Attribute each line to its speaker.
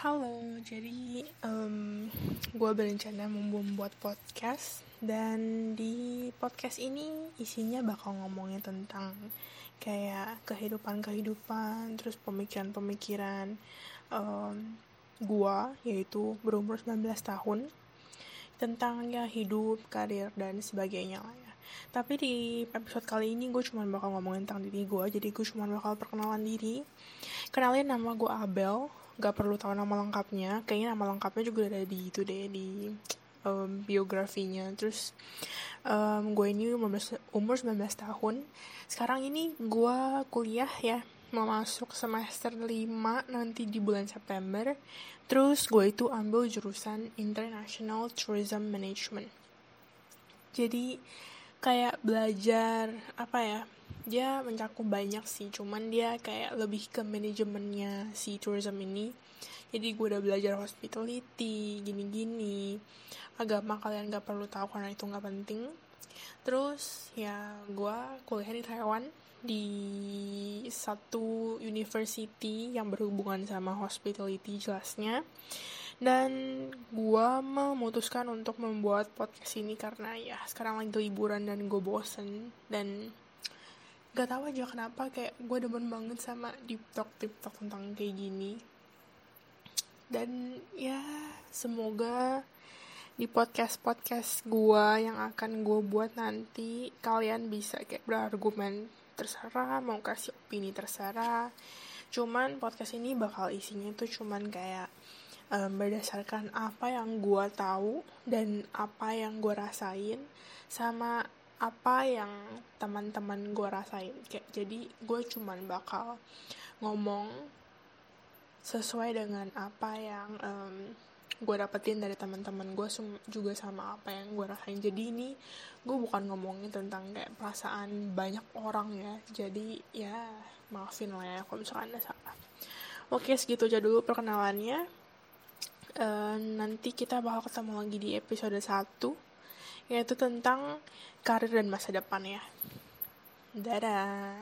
Speaker 1: Halo, jadi um, gue berencana membuat podcast dan di podcast ini isinya bakal ngomongin tentang kayak kehidupan-kehidupan, terus pemikiran-pemikiran um, gue yaitu berumur 19 tahun tentang ya hidup, karir dan sebagainya lah ya. Tapi di episode kali ini gue cuma bakal ngomongin tentang diri gue, jadi gue cuma bakal perkenalan diri. Kenalin nama gue Abel, gak perlu tahu nama lengkapnya. Kayaknya nama lengkapnya juga ada di itu deh di um, biografinya. Terus um, gue ini umur, umur 19 tahun. Sekarang ini gue kuliah ya mau masuk semester 5 nanti di bulan September. Terus gue itu ambil jurusan International Tourism Management. Jadi kayak belajar apa ya dia mencakup banyak sih cuman dia kayak lebih ke manajemennya si tourism ini. Jadi gue udah belajar hospitality gini-gini agama kalian gak perlu tahu karena itu gak penting. Terus ya gue kuliah di Taiwan di satu university yang berhubungan sama hospitality jelasnya. Dan gue memutuskan untuk membuat podcast ini karena ya sekarang lagi liburan dan gue bosen dan gak tahu aja kenapa kayak gue demen banget sama talk tentang kayak gini. Dan ya semoga di podcast podcast gue yang akan gue buat nanti kalian bisa kayak berargumen terserah mau kasih opini terserah. Cuman podcast ini bakal isinya tuh cuman kayak um, berdasarkan apa yang gue tahu dan apa yang gue rasain sama apa yang teman-teman gue rasain. Kayak jadi gue cuman bakal ngomong sesuai dengan apa yang um, gue dapetin dari teman-teman gue juga sama apa yang gue rasain. Jadi ini gue bukan ngomongin tentang kayak perasaan banyak orang ya. Jadi ya maafin lah ya kalau misalkan ada salah. Oke segitu aja dulu perkenalannya. Uh, nanti kita bakal ketemu lagi di episode 1 yaitu tentang karir dan masa depan ya. Dadah